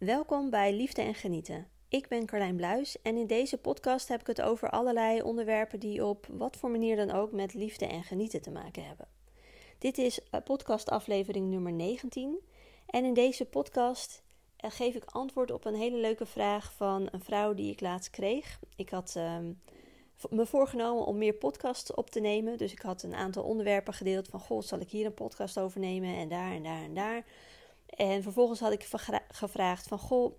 Welkom bij Liefde en Genieten. Ik ben Carlijn Bluis en in deze podcast heb ik het over allerlei onderwerpen die op wat voor manier dan ook met liefde en genieten te maken hebben. Dit is eh, podcastaflevering nummer 19 en in deze podcast eh, geef ik antwoord op een hele leuke vraag van een vrouw die ik laatst kreeg. Ik had ehm, me voorgenomen om meer podcasts op te nemen, dus ik had een aantal onderwerpen gedeeld van goh, zal ik hier een podcast over nemen en daar en daar en daar. En vervolgens had ik gevraagd van, goh,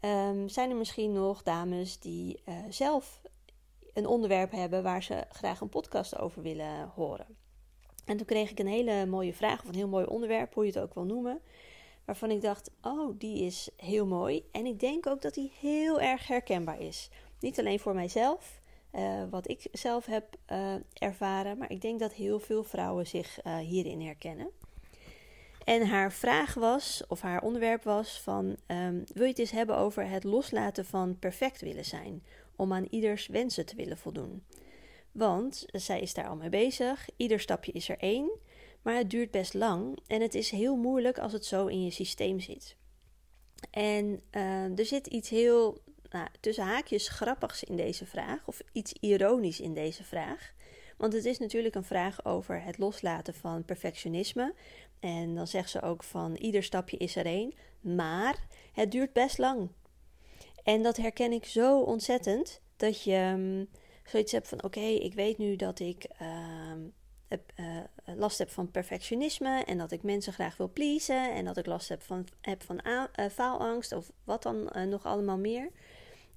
um, zijn er misschien nog dames die uh, zelf een onderwerp hebben waar ze graag een podcast over willen horen? En toen kreeg ik een hele mooie vraag, of een heel mooi onderwerp, hoe je het ook wil noemen. Waarvan ik dacht, oh, die is heel mooi. En ik denk ook dat die heel erg herkenbaar is. Niet alleen voor mijzelf, uh, wat ik zelf heb uh, ervaren, maar ik denk dat heel veel vrouwen zich hierin herkennen. En haar vraag was, of haar onderwerp was van, um, wil je het eens hebben over het loslaten van perfect willen zijn, om aan ieders wensen te willen voldoen? Want zij is daar al mee bezig, ieder stapje is er één, maar het duurt best lang en het is heel moeilijk als het zo in je systeem zit. En uh, er zit iets heel, nou, tussen haakjes grappigs in deze vraag, of iets ironisch in deze vraag. Want het is natuurlijk een vraag over het loslaten van perfectionisme. En dan zegt ze ook van ieder stapje is er één. Maar het duurt best lang. En dat herken ik zo ontzettend. Dat je um, zoiets hebt van oké, ik weet nu dat ik uh, heb, uh, last heb van perfectionisme. En dat ik mensen graag wil pleasen. En dat ik last heb van, heb van uh, faalangst. Of wat dan uh, nog allemaal meer.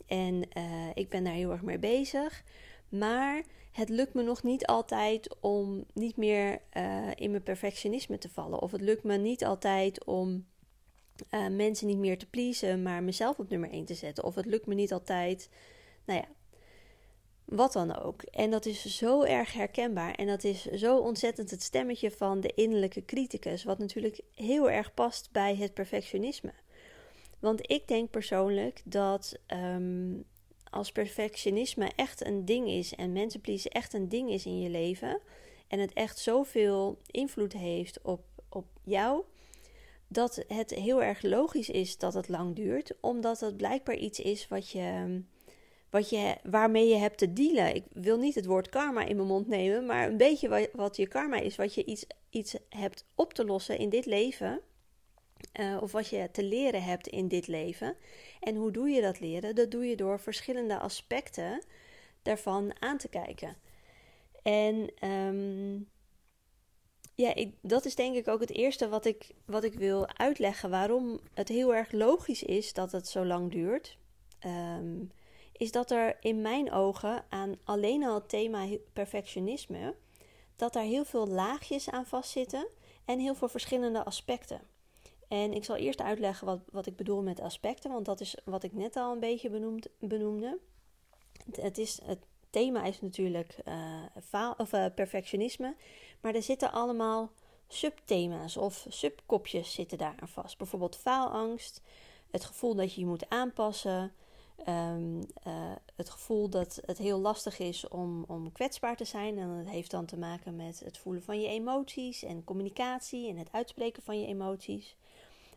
En ik ben daar heel erg mee bezig. Maar het lukt me nog niet altijd om niet meer uh, in mijn perfectionisme te vallen. Of het lukt me niet altijd om uh, mensen niet meer te pleasen, maar mezelf op nummer 1 te zetten. Of het lukt me niet altijd, nou ja, wat dan ook. En dat is zo erg herkenbaar. En dat is zo ontzettend het stemmetje van de innerlijke criticus. Wat natuurlijk heel erg past bij het perfectionisme. Want ik denk persoonlijk dat um, als perfectionisme echt een ding is en mensen pleasen echt een ding is in je leven en het echt zoveel invloed heeft op, op jou, dat het heel erg logisch is dat het lang duurt, omdat het blijkbaar iets is wat je, wat je, waarmee je hebt te dealen. Ik wil niet het woord karma in mijn mond nemen, maar een beetje wat, wat je karma is, wat je iets, iets hebt op te lossen in dit leven. Uh, of wat je te leren hebt in dit leven. En hoe doe je dat leren? Dat doe je door verschillende aspecten daarvan aan te kijken. En um, ja, dat is denk ik ook het eerste wat ik, wat ik wil uitleggen. Waarom het heel erg logisch is dat het zo lang duurt. Um, is dat er in mijn ogen aan alleen al het thema perfectionisme. dat daar heel veel laagjes aan vastzitten en heel veel verschillende aspecten. En ik zal eerst uitleggen wat, wat ik bedoel met aspecten, want dat is wat ik net al een beetje benoemd, benoemde. Het, is, het thema is natuurlijk uh, faal, of, uh, perfectionisme, maar er zitten allemaal subthema's of subkopjes zitten daar aan vast. Bijvoorbeeld faalangst, het gevoel dat je je moet aanpassen, um, uh, het gevoel dat het heel lastig is om, om kwetsbaar te zijn. En dat heeft dan te maken met het voelen van je emoties en communicatie en het uitspreken van je emoties.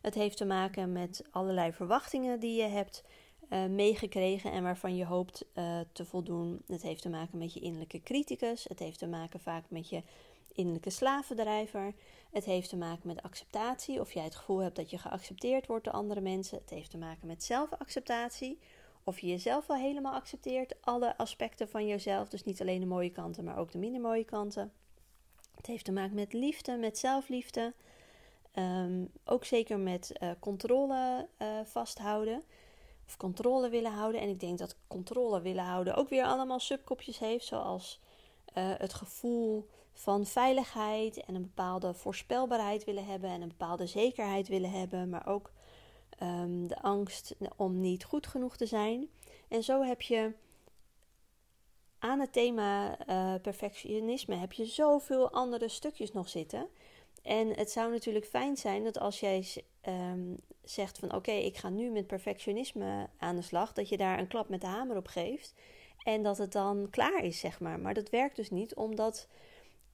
Het heeft te maken met allerlei verwachtingen die je hebt uh, meegekregen en waarvan je hoopt uh, te voldoen. Het heeft te maken met je innerlijke criticus. Het heeft te maken vaak met je innerlijke slavendrijver. Het heeft te maken met acceptatie, of jij het gevoel hebt dat je geaccepteerd wordt door andere mensen. Het heeft te maken met zelfacceptatie, of je jezelf wel helemaal accepteert, alle aspecten van jezelf. Dus niet alleen de mooie kanten, maar ook de minder mooie kanten. Het heeft te maken met liefde, met zelfliefde. Um, ook zeker met uh, controle uh, vasthouden. Of controle willen houden. En ik denk dat controle willen houden ook weer allemaal subkopjes heeft. Zoals uh, het gevoel van veiligheid en een bepaalde voorspelbaarheid willen hebben. En een bepaalde zekerheid willen hebben. Maar ook um, de angst om niet goed genoeg te zijn. En zo heb je aan het thema perfectionisme heb je zoveel andere stukjes nog zitten. En het zou natuurlijk fijn zijn dat als jij um, zegt van oké, ik ga nu met perfectionisme aan de slag, dat je daar een klap met de hamer op geeft en dat het dan klaar is, zeg maar. Maar dat werkt dus niet, omdat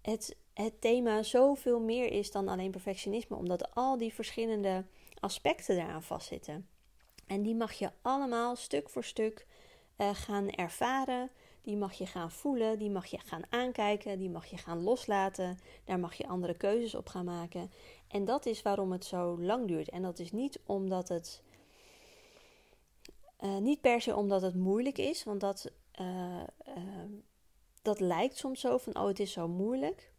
het, het thema zoveel meer is dan alleen perfectionisme, omdat al die verschillende aspecten daaraan vastzitten. En die mag je allemaal stuk voor stuk uh, gaan ervaren. Die mag je gaan voelen, die mag je gaan aankijken, die mag je gaan loslaten. Daar mag je andere keuzes op gaan maken. En dat is waarom het zo lang duurt. En dat is niet omdat het. Uh, niet per se omdat het moeilijk is, want dat, uh, dat lijkt soms zo van: oh, het is zo moeilijk.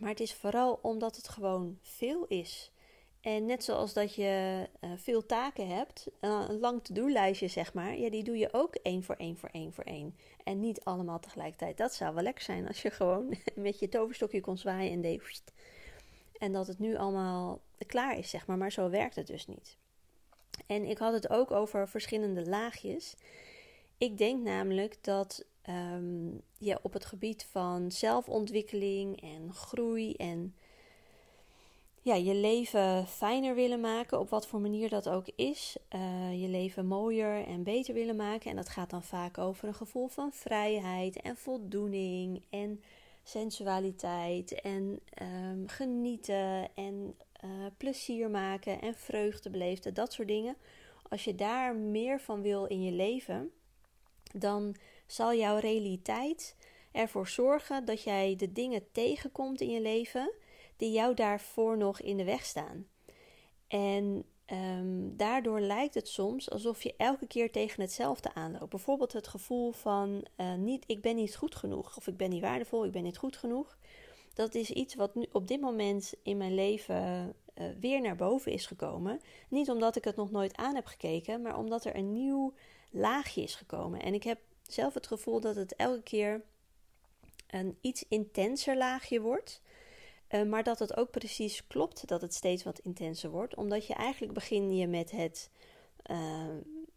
Maar het is vooral omdat het gewoon veel is. En net zoals dat je uh, veel taken hebt, uh, een lang to-do-lijstje zeg maar, ja, die doe je ook één voor één voor één voor één. En niet allemaal tegelijkertijd. Dat zou wel lekker zijn als je gewoon met je toverstokje kon zwaaien en deed. En dat het nu allemaal klaar is, zeg maar. Maar zo werkt het dus niet. En ik had het ook over verschillende laagjes. Ik denk namelijk dat um, ja, op het gebied van zelfontwikkeling en groei en ja, je leven fijner willen maken, op wat voor manier dat ook is. Uh, je leven mooier en beter willen maken. En dat gaat dan vaak over een gevoel van vrijheid en voldoening en sensualiteit en um, genieten en uh, plezier maken en vreugde beleefden, dat soort dingen. Als je daar meer van wil in je leven, dan zal jouw realiteit ervoor zorgen dat jij de dingen tegenkomt in je leven die jou daarvoor nog in de weg staan. En um, daardoor lijkt het soms alsof je elke keer tegen hetzelfde aanloopt. Bijvoorbeeld het gevoel van uh, niet, ik ben niet goed genoeg, of ik ben niet waardevol, ik ben niet goed genoeg. Dat is iets wat nu op dit moment in mijn leven uh, weer naar boven is gekomen. Niet omdat ik het nog nooit aan heb gekeken, maar omdat er een nieuw laagje is gekomen. En ik heb zelf het gevoel dat het elke keer een iets intenser laagje wordt. Uh, maar dat het ook precies klopt dat het steeds wat intenser wordt. Omdat je eigenlijk begin je met het, uh,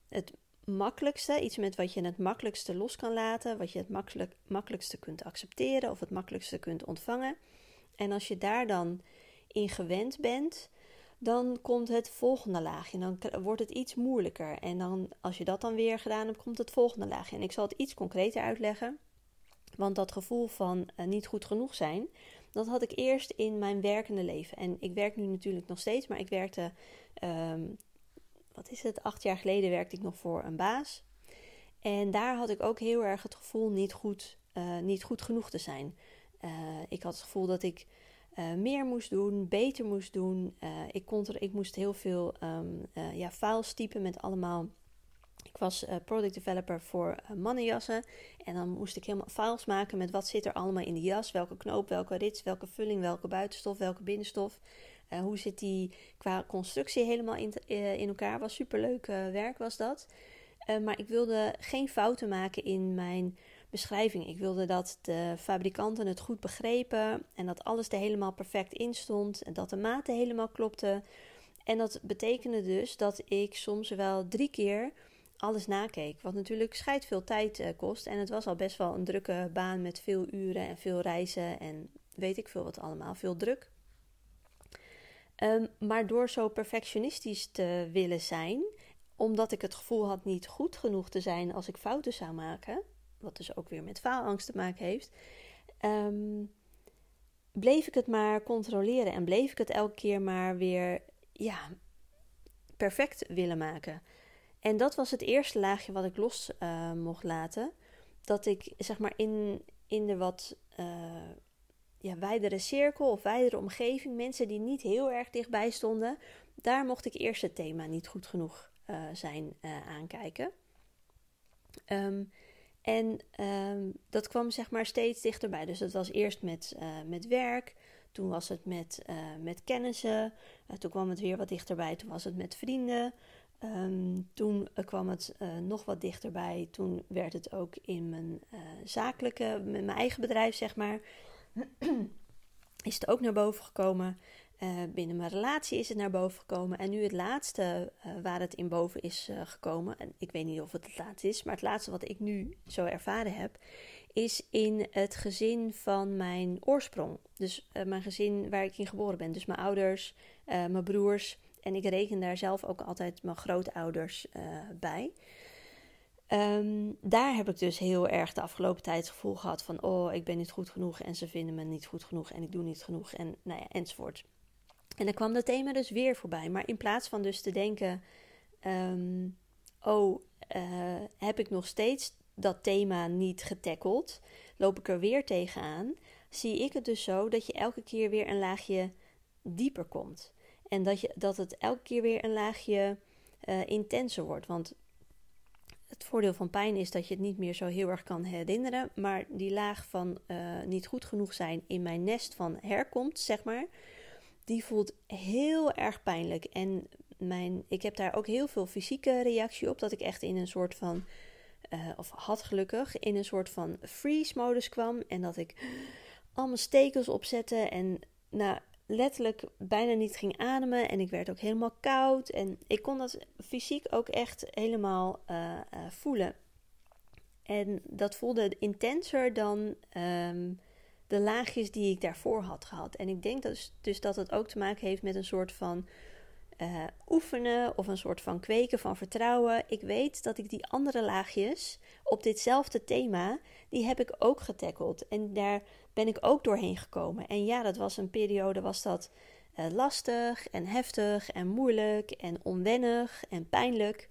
het makkelijkste. Iets met wat je het makkelijkste los kan laten. Wat je het makkelijk, makkelijkste kunt accepteren of het makkelijkste kunt ontvangen. En als je daar dan in gewend bent, dan komt het volgende laagje. Dan wordt het iets moeilijker. En dan, als je dat dan weer gedaan hebt, komt het volgende laagje. En ik zal het iets concreter uitleggen. Want dat gevoel van uh, niet goed genoeg zijn, dat had ik eerst in mijn werkende leven. En ik werk nu natuurlijk nog steeds, maar ik werkte, um, wat is het, acht jaar geleden werkte ik nog voor een baas. En daar had ik ook heel erg het gevoel niet goed, uh, niet goed genoeg te zijn. Uh, ik had het gevoel dat ik uh, meer moest doen, beter moest doen. ik, kon er, ik moest heel veel um, ja, files typen met allemaal ik was uh, product developer voor uh, mannenjassen. En dan moest ik helemaal files maken met wat zit er allemaal in de jas. Welke knoop, welke rits, welke vulling, welke buitenstof, welke binnenstof. Uh, hoe zit die qua constructie helemaal in, in elkaar. Was superleuk werk was dat. maar ik wilde geen fouten maken in mijn beschrijving. Ik wilde dat de fabrikanten het goed begrepen. En dat alles er helemaal perfect in stond. En dat de maten helemaal klopten. En dat betekende dus dat ik soms wel drie keer alles nakeek. Wat natuurlijk scheidt veel tijd uh, kost. En het was al best wel een drukke baan met veel uren en veel reizen en weet ik veel wat allemaal. Veel druk. Um, maar door zo perfectionistisch te willen zijn, omdat ik het gevoel had niet goed genoeg te zijn als ik fouten zou maken, wat dus ook weer met faalangst te maken heeft, um, bleef ik het maar controleren en bleef ik het elke keer maar weer ja, perfect willen maken. En dat was het eerste laagje wat ik los uh, mocht laten. Dat ik zeg maar in, in de wat uh, ja, wijdere cirkel of wijdere omgeving, mensen die niet heel erg dichtbij stonden, daar mocht ik eerst het thema niet goed genoeg uh, zijn aankijken. Um, en um, dat kwam zeg maar steeds dichterbij. Dus dat was eerst met, met werk. Toen was het met, met kennissen. toen kwam het weer wat dichterbij. Toen was het met vrienden. Um, toen kwam het uh, nog wat dichterbij. Toen werd het ook in mijn uh, zakelijke, met mijn eigen bedrijf, zeg maar, is het ook naar boven gekomen. Uh, binnen mijn relatie is het naar boven gekomen. En nu het laatste waar het in boven is gekomen, en ik weet niet of het het laatste is, maar het laatste wat ik nu zo ervaren heb, is in het gezin van mijn oorsprong. Dus mijn gezin waar ik in geboren ben. Dus mijn ouders, mijn broers en ik reken daar zelf ook altijd mijn grootouders uh, bij. Um, daar heb ik dus heel erg de afgelopen tijd het gevoel gehad van: oh, ik ben niet goed genoeg en ze vinden me niet goed genoeg en ik doe niet genoeg en nou ja, enzovoort. En dan kwam dat thema dus weer voorbij. Maar in plaats van dus te denken: ehm, oh, uh, heb ik nog steeds dat thema niet getackeld? Loop ik er weer tegenaan? Zie ik het dus zo dat je elke keer weer een laagje dieper komt. En dat, je, dat het elke keer weer een laagje uh, intenser wordt. Want het voordeel van pijn is dat je het niet meer zo heel erg kan herinneren. Maar die laag van uh, niet goed genoeg zijn in mijn nest van herkomst, zeg maar. Die voelt heel erg pijnlijk. En mijn, ik heb daar ook heel veel fysieke reactie op. Dat ik echt in een soort van. Uh, of had gelukkig in een soort van freeze-modus kwam. En dat ik allemaal stekels opzette. En nou, letterlijk bijna niet ging ademen. En ik werd ook helemaal koud. En ik kon dat fysiek ook echt helemaal uh, uh, voelen. En dat voelde intenser dan um, de laagjes die ik daarvoor had gehad. En ik denk dus, dus dat het ook te maken heeft met een soort van uh, oefenen of een soort van kweken van vertrouwen. Ik weet dat ik die andere laagjes op ditzelfde thema, die heb ik ook getackeld. En daar ben ik ook doorheen gekomen. En ja, dat was een periode, was dat uh, lastig en heftig en moeilijk en onwennig en pijnlijk.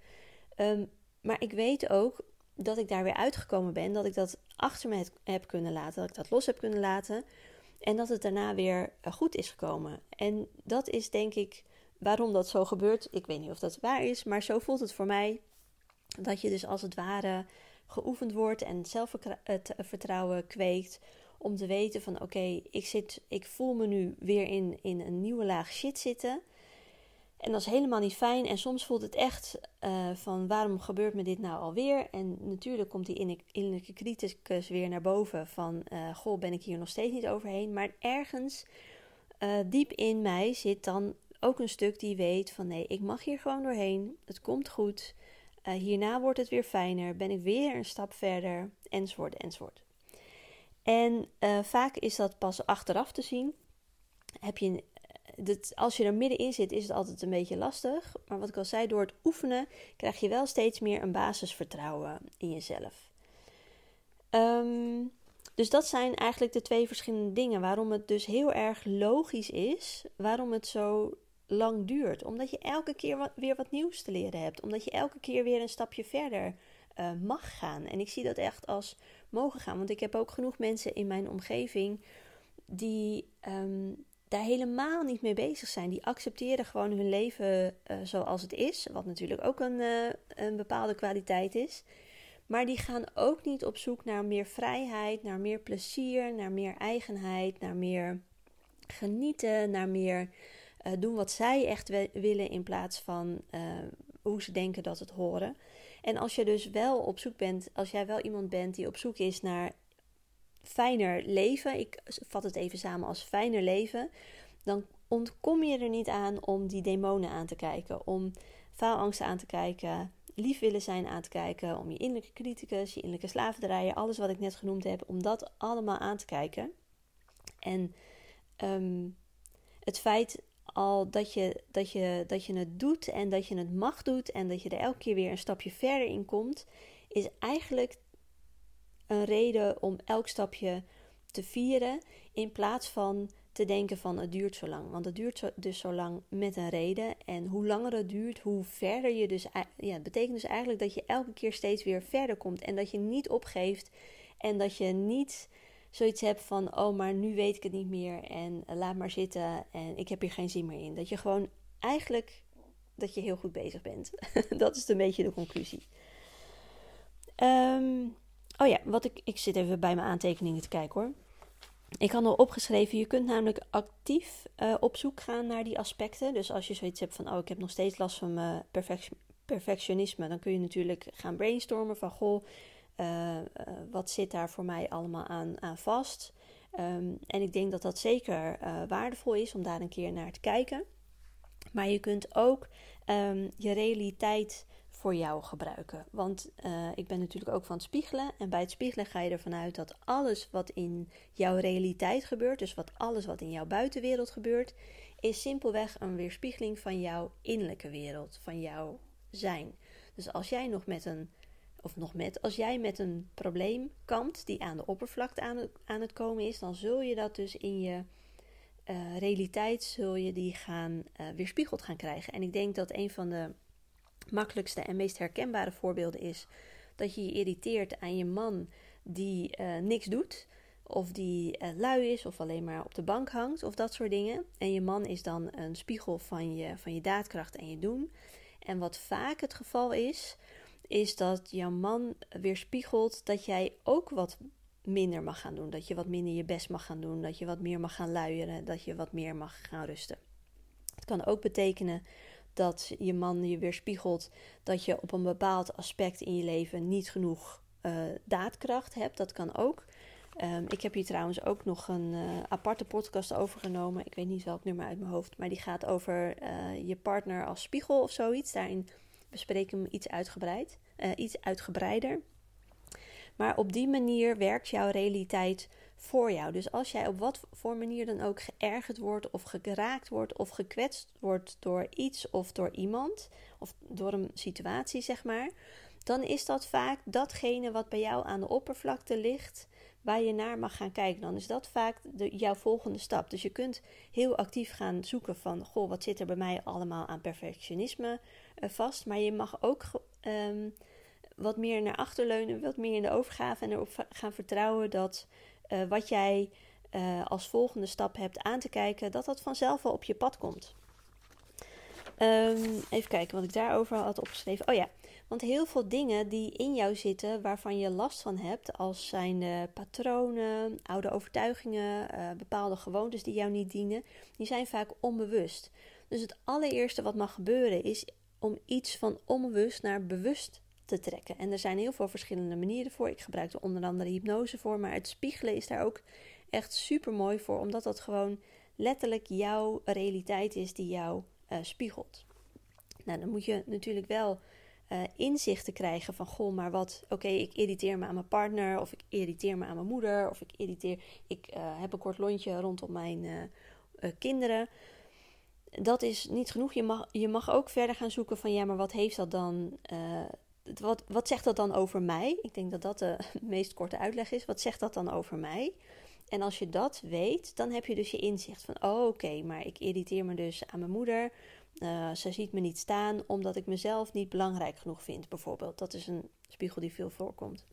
Um, maar ik weet ook dat ik daar weer uitgekomen ben, dat ik dat achter me heb kunnen laten, dat ik dat los heb kunnen laten en dat het daarna weer uh, goed is gekomen. En dat is denk ik waarom dat zo gebeurt. Ik weet niet of dat waar is, maar zo voelt het voor mij dat je dus als het ware geoefend wordt en zelfvertrouwen kweekt om te weten van oké, ik zit, ik voel me nu weer in, in een nieuwe laag shit zitten. En dat is helemaal niet fijn. En soms voelt het echt uh, van waarom gebeurt me dit nou alweer? En natuurlijk komt die innerlijke criticus weer naar boven van uh, goh, ben ik hier nog steeds niet overheen. Maar ergens uh, diep in mij zit dan ook een stuk die weet van nee, ik mag hier gewoon doorheen. Het komt goed. hierna wordt het weer fijner. Ben ik weer een stap verder. Enzovoort, enzovoort. En uh, vaak is dat pas achteraf te zien. Heb je, dat, als je er middenin zit, is het altijd een beetje lastig. Maar wat ik al zei, door het oefenen krijg je wel steeds meer een basisvertrouwen in jezelf. Um, dus dat zijn eigenlijk de twee verschillende dingen. Waarom het dus heel erg logisch is, waarom het zo lang duurt. Omdat je elke keer weer wat nieuws te leren hebt. Omdat je elke keer weer een stapje verder uh, mag gaan. En ik zie dat echt als mogen gaan. Want ik heb ook genoeg mensen in mijn omgeving die um, daar helemaal niet mee bezig zijn. Die accepteren gewoon hun leven uh, zoals het is. Wat natuurlijk ook een, uh, een bepaalde kwaliteit is. Maar die gaan ook niet op zoek naar meer vrijheid, naar meer plezier, naar meer eigenheid, naar meer genieten, naar meer doen wat zij echt willen in plaats van hoe ze denken dat het horen. En als je dus wel op zoek bent, als jij wel iemand bent die op zoek is naar fijner leven, ik vat het even samen als fijner leven, dan ontkom je er niet aan om die demonen aan te kijken, om faalangsten aan te kijken, lief willen zijn aan te kijken, om je innerlijke criticus, je innerlijke slavendrijven, alles wat ik net genoemd heb, om dat allemaal aan te kijken. En um, het feit al dat je, dat, je, dat je het doet en dat je het mag doet en dat je er elke keer weer een stapje verder in komt, is eigenlijk een reden om elk stapje te vieren in plaats van te denken van het duurt zo lang. Want het duurt dus zo lang met een reden. En hoe langer het duurt, hoe verder je dus. Ja, het betekent dus eigenlijk dat je elke keer steeds weer verder komt. En dat je niet opgeeft. En dat je niet zoiets hebt van: oh, maar nu weet ik het niet meer en eh, laat maar zitten en ik heb hier geen zin meer in. Dat je gewoon eigenlijk dat je heel goed bezig bent. dat is een beetje de conclusie. Um, oh ja, wat ik, ik zit even bij mijn aantekeningen te kijken hoor. Ik had al opgeschreven, je kunt namelijk actief uh, op zoek gaan naar die aspecten. Dus als je zoiets hebt van, oh, ik heb nog steeds last van mijn perfectionisme, dan kun je natuurlijk gaan brainstormen van, goh, uh, wat zit daar voor mij allemaal aan, aan vast? Um, en ik denk dat dat zeker uh, waardevol is om daar een keer naar te kijken. Maar je kunt ook um, je realiteit voor jou gebruiken. Want ik ben natuurlijk ook van het spiegelen. En bij het spiegelen ga je ervan uit dat alles wat in jouw realiteit gebeurt, dus wat alles wat in jouw buitenwereld gebeurt, is simpelweg een weerspiegeling van jouw innerlijke wereld, van jouw zijn. Dus als jij nog met een of nog met, als jij met een probleem kampt die aan de oppervlakte aan het, komen is, dan zul je dat dus in je uh, realiteit zul je die gaan uh, weerspiegeld gaan krijgen. En ik denk dat een van de makkelijkste en meest herkenbare voorbeelden is dat je je irriteert aan je man die uh, niks doet. Of die lui is of alleen maar op de bank hangt of dat soort dingen. En je man is dan een spiegel van je, van je daadkracht en je doen. En wat vaak het geval is, is dat jouw man weerspiegelt dat jij ook wat minder mag gaan doen. Dat je wat minder je best mag gaan doen. Dat je wat meer mag gaan luieren. Dat je wat meer mag gaan rusten. Het kan ook betekenen dat je man je weerspiegelt dat je op een bepaald aspect in je leven niet genoeg uh, daadkracht hebt. Dat kan ook. Um, ik heb hier trouwens ook nog een uh, aparte podcast over genomen. Ik weet niet welk nummer uit mijn hoofd, maar die gaat over uh, je partner als spiegel of zoiets. Daarin bespreek hem iets, uitgebreid, iets uitgebreider. Maar op die manier werkt jouw realiteit voor jou. Dus als jij op wat voor manier dan ook geërgerd wordt of geraakt wordt of gekwetst wordt door iets of door iemand of door een situatie, zeg maar, dan is dat vaak datgene wat bij jou aan de oppervlakte ligt, waar je naar mag gaan kijken. Dan is dat vaak de, jouw volgende stap. Dus je kunt heel actief gaan zoeken van, goh, wat zit er bij mij allemaal aan perfectionisme uh, vast, maar je mag ook um, wat meer naar achter leunen, wat meer in de overgave en erop gaan vertrouwen dat uh, wat jij uh, als volgende stap hebt aan te kijken, dat dat vanzelf wel op je pad komt. Um, even kijken wat ik daarover had opgeschreven. Oh ja, want heel veel dingen die in jou zitten waarvan je last van hebt, als zijn patronen, oude overtuigingen, uh, bepaalde gewoontes die jou niet dienen, die zijn vaak onbewust. Dus het allereerste wat mag gebeuren is om iets van onbewust naar bewust te trekken. En er zijn heel veel verschillende manieren voor. Ik gebruik er onder andere hypnose voor, maar het spiegelen is daar ook echt super mooi voor, omdat dat gewoon letterlijk jouw realiteit is die jou uh, spiegelt. Nou, dan moet je natuurlijk wel uh, inzichten krijgen van goh, maar wat, oké, ik irriteer me aan mijn partner, of ik irriteer me aan mijn moeder, of ik irriteer, ik uh, heb een kort lontje rondom mijn kinderen. Dat is niet genoeg. Je mag, je mag ook verder gaan zoeken van ja, maar wat heeft dat dan wat, wat zegt dat dan over mij? Ik denk dat dat de meest korte uitleg is. Wat zegt dat dan over mij? En als je dat weet, dan heb je dus je inzicht van: oh, oké, maar ik irriteer me dus aan mijn moeder. Uh, ze ziet me niet staan omdat ik mezelf niet belangrijk genoeg vind, bijvoorbeeld. Dat is een spiegel die veel voorkomt.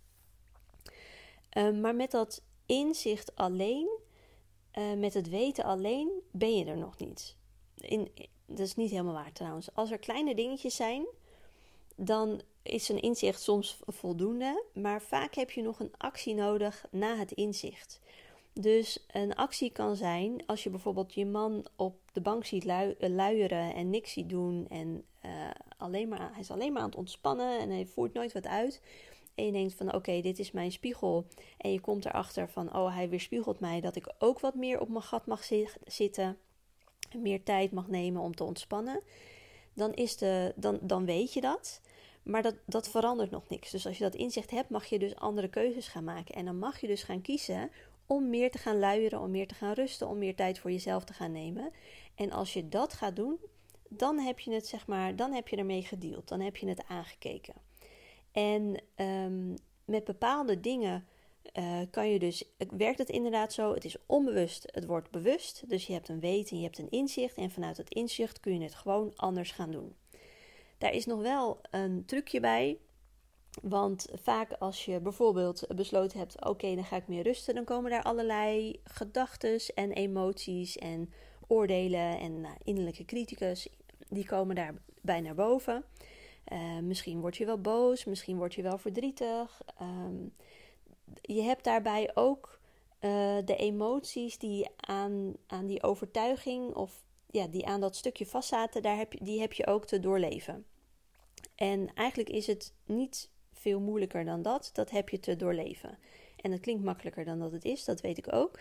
Uh, maar met dat inzicht alleen, uh, met het weten alleen, ben je er nog niet. In, dat is niet helemaal waar trouwens. Als er kleine dingetjes zijn, dan is een inzicht soms voldoende, maar vaak heb je nog een actie nodig na het inzicht. Dus een actie kan zijn als je bijvoorbeeld je man op de bank ziet eh, luieren en niks ziet doen en uh, alleen maar, hij is alleen maar aan het ontspannen en hij voert nooit wat uit. En je denkt van oké, dit is mijn spiegel. En je komt erachter van oh, hij weerspiegelt mij dat ik ook wat meer op mijn gat mag zitten. Meer tijd mag nemen om te ontspannen. Dan, is de, dan, dan weet je dat. Maar dat, dat verandert nog niks. Dus als je dat inzicht hebt, mag je dus andere keuzes gaan maken. En dan mag je dus gaan kiezen om meer te gaan luieren, om meer te gaan rusten, om meer tijd voor jezelf te gaan nemen. En als je dat gaat doen, dan heb je het zeg maar, dan heb je ermee gedeeld, dan heb je het aangekeken. En um, met bepaalde dingen uh, kan je dus, werkt het inderdaad zo, het is onbewust, het wordt bewust. Dus je hebt een weten, je hebt een inzicht en vanuit dat inzicht kun je het gewoon anders gaan doen. Daar is nog wel een trucje bij. Want vaak als je bijvoorbeeld besloten hebt, oké, dan ga ik meer rusten, dan komen daar allerlei gedachten en emoties en oordelen en nou, innerlijke criticus, die komen daarbij naar boven. Uh, misschien word je wel boos, misschien word je wel verdrietig. Um, je hebt daarbij ook uh, de emoties die aan, aan die overtuiging of ja, die aan dat stukje vastzaten, daar heb je, die heb je ook te doorleven. En eigenlijk is het niet veel moeilijker dan dat. Dat heb je te doorleven. En dat klinkt makkelijker dan dat het is, dat weet ik ook.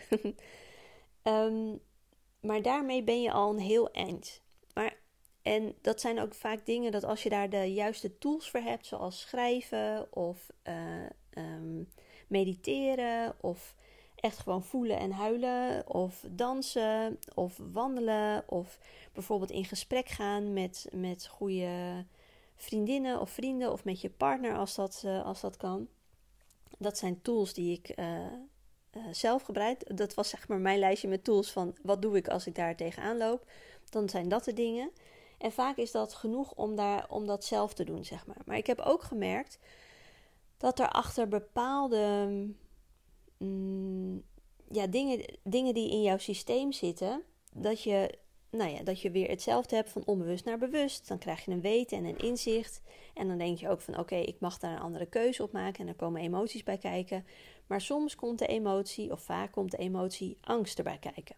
um, maar daarmee ben je al een heel eind. Maar, en dat zijn ook vaak dingen dat als je daar de juiste tools voor hebt, zoals schrijven of uh, um, mediteren of echt gewoon voelen en huilen of dansen of wandelen of bijvoorbeeld in gesprek gaan met, met goede vriendinnen of vrienden of met je partner als dat, uh, als dat kan. Dat zijn tools die ik uh, uh, zelf gebruik. Dat was zeg maar mijn lijstje met tools van wat doe ik als ik daar tegenaan loop. Dan zijn dat de dingen. En vaak is dat genoeg om, daar, om dat zelf te doen, zeg maar. Maar ik heb ook gemerkt dat er achter bepaalde mm, ja, dingen, dingen die in jouw systeem zitten, dat je, nou ja, dat je weer hetzelfde hebt van onbewust naar bewust. Dan krijg je een weten en een inzicht. En dan denk je ook van oké, ik mag daar een andere keuze op maken. En er komen emoties bij kijken. Maar soms komt de emotie, of vaak komt de emotie angst erbij kijken.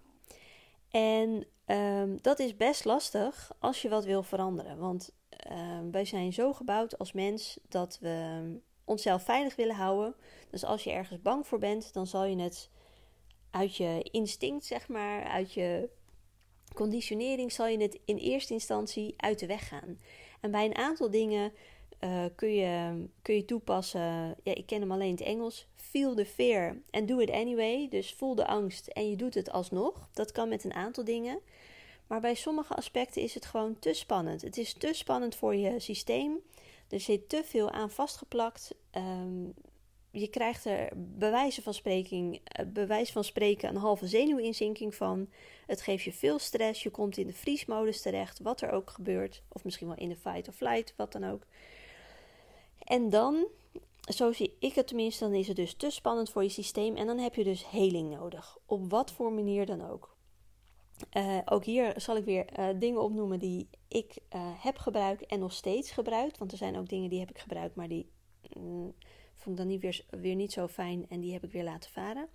En um, dat is best lastig als je wat wil veranderen. Want um, wij zijn zo gebouwd als mens dat we onszelf veilig willen houden. Dus als je ergens bang voor bent, dan zal je het uit je instinct, zeg maar, uit je conditionering, zal je het in eerste instantie uit de weg gaan. En bij een aantal dingen uh, kun, je, kun je toepassen. Ja, ik ken hem alleen in het Engels. Feel the fear and do it anyway. Dus voel de angst en je doet het alsnog. Dat kan met een aantal dingen. Maar bij sommige aspecten is het gewoon te spannend. Het is te spannend voor je systeem. Er zit te veel aan vastgeplakt. Um, je krijgt er bewijzen van, spreking, eh, bewijs van spreken een halve zenuwinzinking van. Het geeft je veel stress. Je komt in de vriesmodus terecht, wat er ook gebeurt. Of misschien wel in de fight or flight, wat dan ook. En dan, zo zie ik het tenminste, dan is het dus te spannend voor je systeem. En dan heb je dus heling nodig. Op wat voor manier dan ook. Uh, ook hier zal ik weer uh, dingen opnoemen die ik heb gebruikt en nog steeds gebruikt. Want er zijn ook dingen die heb ik gebruikt, maar die mm, vond ik dan niet weer, weer niet zo fijn en die heb ik weer laten varen.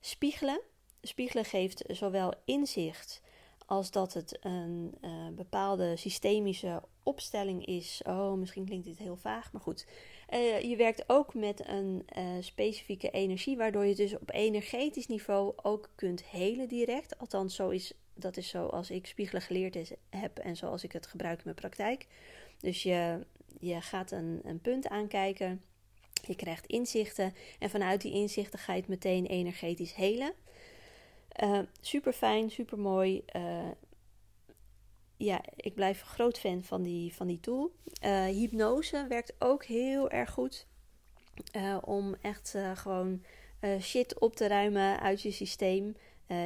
Spiegelen. Spiegelen geeft zowel inzicht als dat het een bepaalde systemische opstelling is. Oh, misschien klinkt dit heel vaag, maar goed. Uh, je werkt ook met een uh, specifieke energie, waardoor je dus op energetisch niveau ook kunt helen direct. Althans, zo is, dat is zoals ik spiegelen geleerd heb en zoals ik het gebruik in mijn praktijk. Dus je, je gaat een, een punt aankijken, je krijgt inzichten en vanuit die inzichten ga je het meteen energetisch helen. Uh, super fijn, super mooi ja, ik blijf groot fan van die, van die tool. Uh, hypnose werkt ook heel erg goed. Om echt gewoon shit op te ruimen uit je systeem.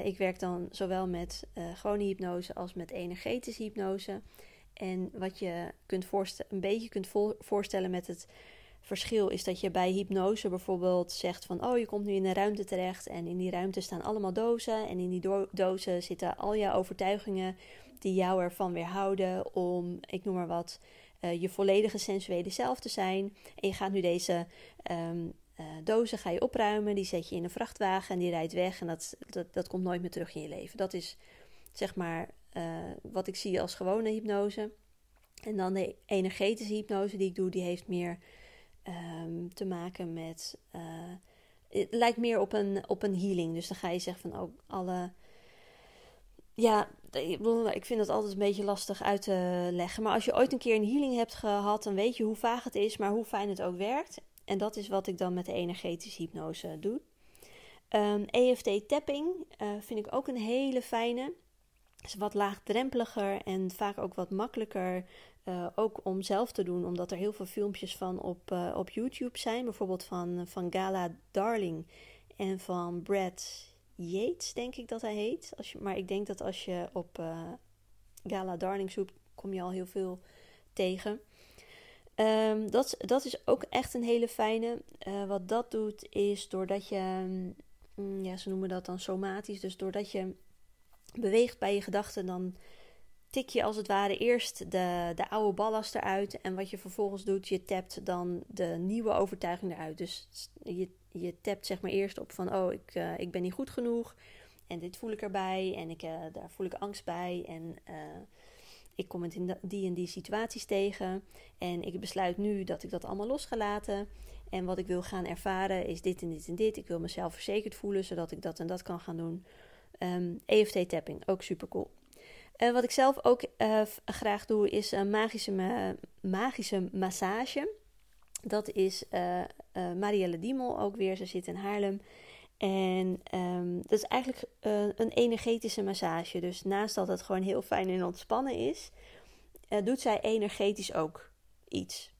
ik werk dan zowel met gewone hypnose als met energetische hypnose. En wat je kunt een beetje kunt voorstellen met het verschil is dat je bij hypnose bijvoorbeeld zegt van oh je komt nu in een ruimte terecht en in die ruimte staan allemaal dozen en in die dozen zitten al jouw overtuigingen die jou ervan weerhouden om, ik noem maar wat, uh, je volledige sensuele zelf te zijn. En je gaat nu deze um, uh, dozen ga je opruimen, die zet je in een vrachtwagen en die rijdt weg en dat, dat, dat komt nooit meer terug in je leven. Dat is zeg maar uh, wat ik zie als gewone hypnose. En dan de energetische hypnose die ik doe, die heeft meer um, te maken met. het lijkt meer op een, op een healing. Dus dan ga je zeggen van ook alle ja, ik vind het altijd een beetje lastig uit te leggen. Maar als je ooit een keer een healing hebt gehad, dan weet je hoe vaag het is, maar hoe fijn het ook werkt. En dat is wat ik dan met de energetische hypnose doe. Um, ehm, EFT tapping uh, vind ik ook een hele fijne. Is wat laagdrempeliger en vaak ook wat makkelijker. Uh, ook om zelf te doen, omdat er heel veel filmpjes van op, uh, op YouTube zijn. Bijvoorbeeld van, van Gala Darling en van Brad Yates, denk ik dat hij heet. Als je, maar ik denk dat als je op uh, Gala Darling zoekt, kom je al heel veel tegen. Um, dat, dat is ook echt een hele fijne. Wat dat doet, is doordat je, um, ja, ze noemen dat dan somatisch, dus doordat je beweegt bij je gedachten, dan tik je als het ware eerst de, de oude ballast eruit. En wat je vervolgens doet, je tapt dan de nieuwe overtuiging eruit. Dus je je tapt zeg maar eerst op van, oh, ik, uh, ik ben niet goed genoeg. En dit voel ik erbij. En ik, uh, daar voel ik angst bij. En uh, ik kom het in die en die situaties tegen. En ik besluit nu dat ik dat allemaal los ga laten. En wat ik wil gaan ervaren is dit en dit en dit. Ik wil mezelf verzekerd voelen, zodat ik dat en dat kan gaan doen. Um, ehm, EFT-tapping, ook super cool. Uh, wat ik zelf ook uh, graag doe, is een magische, ma magische massage. Dat is uh, Marielle Diemel ook weer. Ze zit in Haarlem. En um, dat is eigenlijk een energetische massage. Dus naast dat het gewoon heel fijn en ontspannen is, doet zij energetisch ook iets.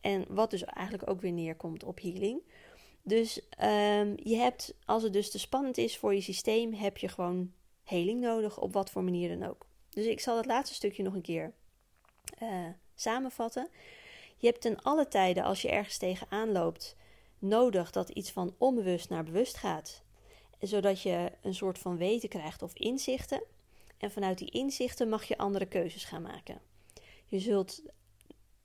En wat dus eigenlijk ook weer neerkomt op healing. Dus um, je hebt, als het dus te spannend is voor je systeem, heb je gewoon heling nodig, op wat voor manier dan ook. Dus ik zal het laatste stukje nog een keer samenvatten. Je hebt ten alle tijden, als je ergens tegenaan loopt, nodig dat iets van onbewust naar bewust gaat. Zodat je een soort van weten krijgt of inzichten. En vanuit die inzichten mag je andere keuzes gaan maken. Je zult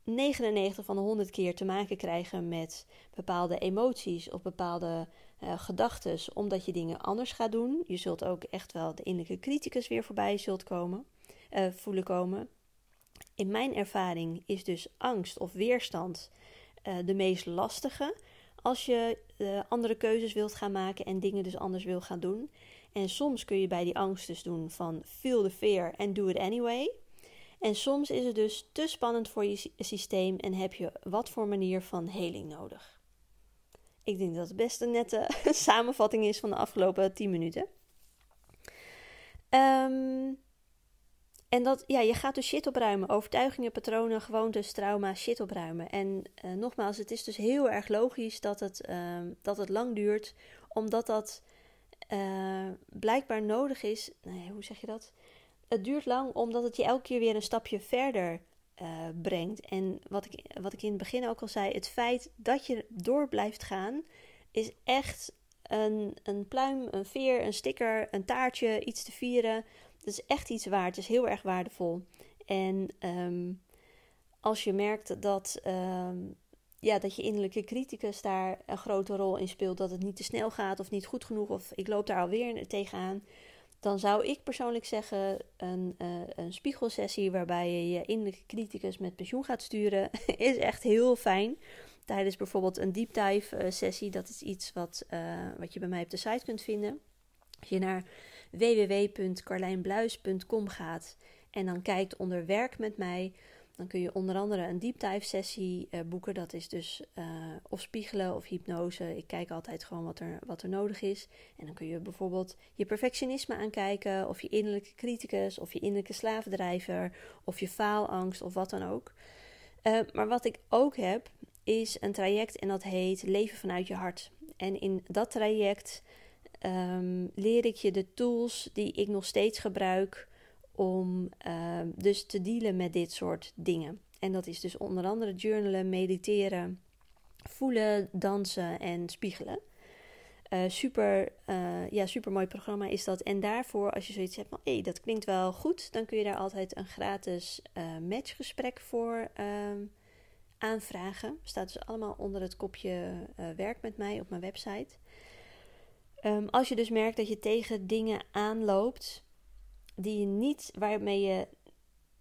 99 van de 100 keer te maken krijgen met bepaalde emoties of bepaalde uh, gedachten, omdat je dingen anders gaat doen. Je zult ook echt wel de innerlijke criticus weer voorbij zult komen, uh, voelen komen. In mijn ervaring is dus angst of weerstand uh, de meest lastige als je andere keuzes wilt gaan maken en dingen dus anders wil gaan doen. En soms kun je bij die angst dus doen van feel the fear and do it anyway. En soms is het dus te spannend voor je systeem en heb je wat voor manier van heling nodig. Ik denk dat het best een nette samenvatting is van de afgelopen 10 minuten. Um, en dat, ja, je gaat dus shit opruimen. Overtuigingen, patronen, gewoontes, trauma, shit opruimen. En uh, nogmaals, het is dus heel erg logisch dat het, uh, dat het lang duurt, omdat dat uh, blijkbaar nodig is. Nee, hoe zeg je dat? Het duurt lang omdat het je elke keer weer een stapje verder uh, brengt. En wat ik, wat ik in het begin ook al zei, het feit dat je door blijft gaan, is echt een, een pluim, een veer, een sticker, een taartje, iets te vieren. Dat is echt iets waard. Het is heel erg waardevol. En um, als je merkt dat, um, ja, dat je innerlijke criticus daar een grote rol in speelt, dat het niet te snel gaat of niet goed genoeg, of ik loop daar alweer tegenaan dan zou ik persoonlijk zeggen een, uh, een spiegelsessie waarbij je je innerlijke criticus met pensioen gaat sturen, is echt heel fijn. Tijdens bijvoorbeeld een deep dive uh, sessie, dat is iets wat, uh, wat je bij mij op de site kunt vinden. Als je naar www.carlijnbluis.com gaat en dan kijkt onder werk met mij, dan kun je onder andere een deep dive sessie uh, boeken. Dat is dus uh, of spiegelen of hypnose. Ik kijk altijd gewoon wat er, wat er nodig is. En dan kun je bijvoorbeeld je perfectionisme aankijken, of je innerlijke criticus, of je innerlijke slavendrijver, of je faalangst, of wat dan ook. Uh, maar wat ik ook heb, is een traject en dat heet Leven vanuit je hart. En in dat traject um, leer ik je de tools die ik nog steeds gebruik om uh, dus te dealen met dit soort dingen. En dat is dus onder andere journalen, mediteren, voelen, dansen en spiegelen. Uh, super, uh, ja, super mooi programma is dat. En daarvoor, als je zoiets hebt van hé, hey, dat klinkt wel goed, dan kun je daar altijd een gratis matchgesprek voor ehm, aanvragen. Staat dus allemaal onder het kopje werk met mij op mijn website. Um, als je dus merkt dat je tegen dingen aanloopt die je niet, waarmee je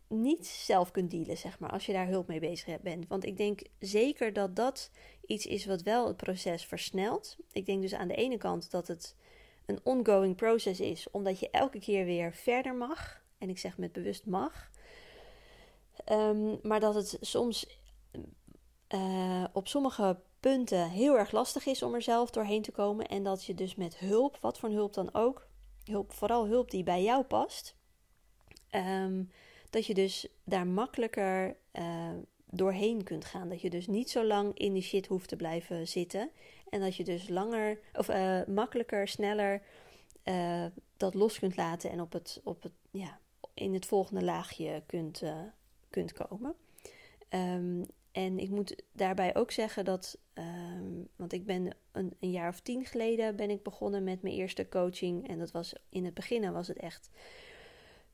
niet zelf kunt dealen, zeg maar, als je daar hulp mee bezig bent. Want ik denk zeker dat dat iets is wat wel het proces versnelt. Ik denk dus aan de ene kant dat het een ongoing proces is, omdat je elke keer weer verder mag. En ik zeg met bewust mag. Um, maar dat het soms uh, op sommige punten heel erg lastig is om er zelf doorheen te komen. En dat je dus met hulp, wat voor hulp dan ook, hulp, vooral hulp die bij jou past, um, dat je dus daar makkelijker uh, doorheen kunt gaan. Dat je dus niet zo lang in die shit hoeft te blijven zitten. En dat je dus langer, of uh, makkelijker, sneller uh, dat los kunt laten en op het, op het, ja, in het volgende laagje kunt, kunt komen. Um, en ik moet daarbij ook zeggen dat, um, want ik ben een, een, jaar of tien geleden ben ik begonnen met mijn eerste coaching. En dat was in het begin was het echt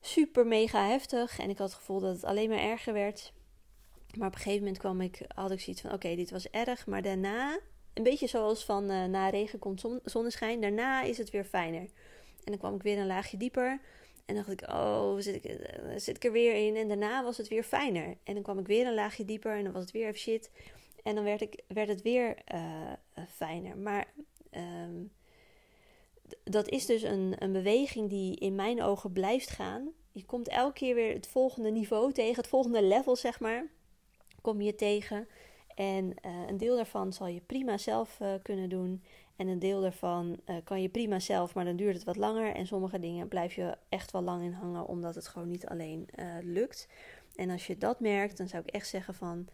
super mega heftig. En ik had het gevoel dat het alleen maar erger werd. Maar op een gegeven moment kwam ik, had ik zoiets van: oké, dit was erg. Maar daarna, een beetje zoals van uh, na regen komt zon, zonneschijn, daarna is het weer fijner. En dan kwam ik weer een laagje dieper. En dacht ik, oh, zit ik, uh, zit ik er weer in? En daarna was het weer fijner. En dan kwam ik weer een laagje dieper en dan was het weer even shit. En dan werd, ik, werd het weer uh, fijner. Maar um, dat is dus een, een beweging die in mijn ogen blijft gaan. Je komt elke keer weer het volgende niveau tegen, het volgende level, zeg maar, kom je tegen. En een deel daarvan zal je prima zelf kunnen doen. En een deel daarvan uh, kan je prima zelf, maar dan duurt het wat langer. En sommige dingen blijf je echt wel lang in hangen, omdat het gewoon niet alleen lukt. En als je dat merkt, dan zou ik echt zeggen van,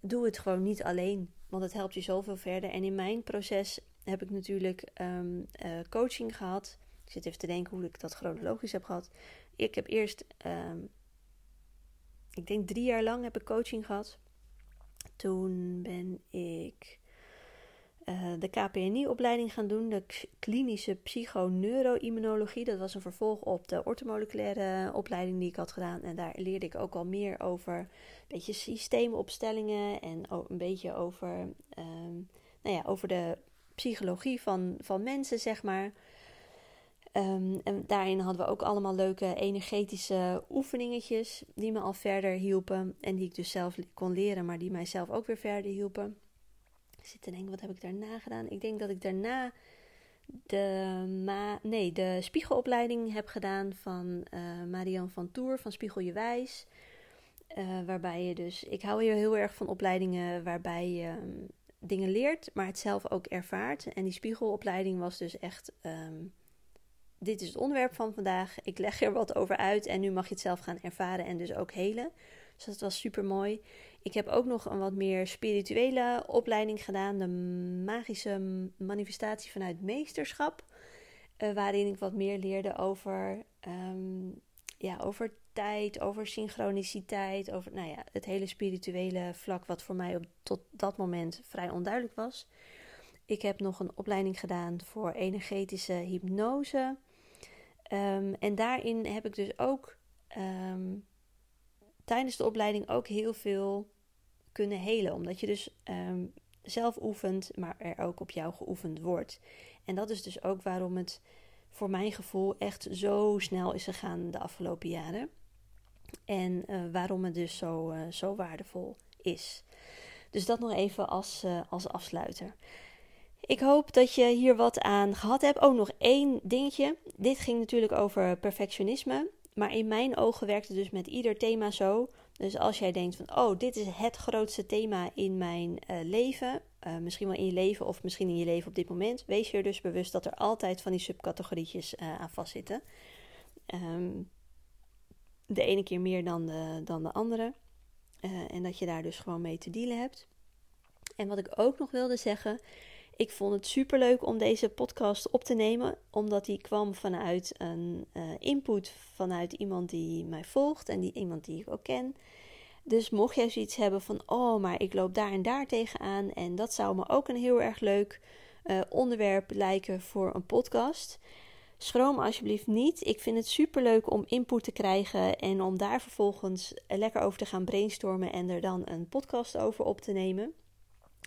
doe het gewoon niet alleen. Want het helpt je zoveel verder. En in mijn proces heb ik natuurlijk um, uh, coaching gehad. Ik zit even te denken hoe ik dat chronologisch heb gehad. Ik heb eerst um, ik denk drie jaar lang heb ik coaching gehad. Toen ben ik uh, de KPNI-opleiding gaan doen, de klinische psychoneuroimmunologie. Dat was een vervolg op de ortomoleculaire opleiding die ik had gedaan. En daar leerde ik ook al meer over een beetje systeemopstellingen en een beetje over, um, nou ja, over de psychologie van, van mensen, zeg maar. Um, en daarin hadden we ook allemaal leuke energetische oefeningetjes die me al verder hielpen. En die ik dus zelf kon leren, maar die mijzelf ook weer verder hielpen. Ik zit te denken, wat heb ik daarna gedaan? Ik denk dat ik daarna de, ma nee, de spiegelopleiding heb gedaan van uh, Marianne van Toer van Spiegel Je Wijs. Uh, waarbij je dus, ik hou hier heel erg van opleidingen waarbij je um, dingen leert, maar het zelf ook ervaart. En die spiegelopleiding was dus echt, um, dit is het onderwerp van vandaag. Ik leg er wat over uit en nu mag je het zelf gaan ervaren en dus ook helen. Dus dat was super mooi. Ik heb ook nog een wat meer spirituele opleiding gedaan, de magische manifestatie vanuit meesterschap, uh, waarin ik wat meer leerde over, um, ja, over tijd, over synchroniciteit, over nou ja, het hele spirituele vlak, wat voor mij op tot dat moment vrij onduidelijk was. Ik heb nog een opleiding gedaan voor energetische hypnose. Um, en daarin heb ik dus ook um, tijdens de opleiding ook heel veel kunnen helen. Omdat je dus um, zelf oefent, maar er ook op jou geoefend wordt. En dat is dus ook waarom het voor mijn gevoel echt zo snel is gegaan de afgelopen jaren. En uh, waarom het dus zo, uh, zo waardevol is. Dus dat nog even als, uh, als afsluiter. Ik hoop dat je hier wat aan gehad hebt. Oh, nog één dingetje. Dit ging natuurlijk over perfectionisme. Maar in mijn ogen werkt het dus met ieder thema zo. Dus als jij denkt van, oh, dit is het grootste thema in mijn uh, leven, uh, misschien wel in je leven of misschien in je leven op dit moment, wees je er dus bewust dat er altijd van die subcategorietjes uh, aan vastzitten. Um, de ene keer meer dan de, dan de andere. en dat je daar dus gewoon mee te dealen hebt. En wat ik ook nog wilde zeggen, ik vond het super leuk om deze podcast op te nemen, omdat die kwam vanuit een uh, input vanuit iemand die mij volgt en die, iemand die ik ook ken. Dus mocht jij zoiets hebben van, oh, maar ik loop daar en daar tegenaan en dat zou me ook een heel erg leuk uh, onderwerp lijken voor een podcast. Schroom alsjeblieft niet. Ik vind het super leuk om input te krijgen en om daar vervolgens lekker over te gaan brainstormen en er dan een podcast over op te nemen.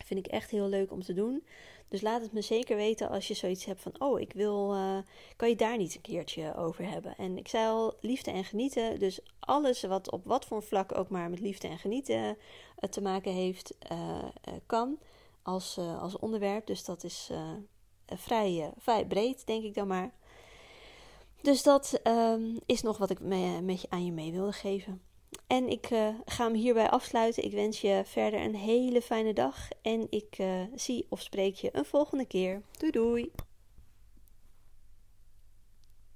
Vind ik echt heel leuk om te doen. Dus laat het me zeker weten als je zoiets hebt van: oh, ik wil. Uh, kan je daar niet een keertje over hebben? En ik zei al: liefde en genieten. Dus alles wat op wat voor vlak ook maar met liefde en genieten uh, te maken heeft, uh, kan als, als onderwerp. Dus dat is vrij, vrij breed, denk ik dan maar. Dus dat um, is nog wat ik me, met je, aan je mee wilde geven. En ik uh, ga hem hierbij afsluiten. Ik wens je verder een hele fijne dag. En ik uh, zie of spreek je een volgende keer. Doei doei!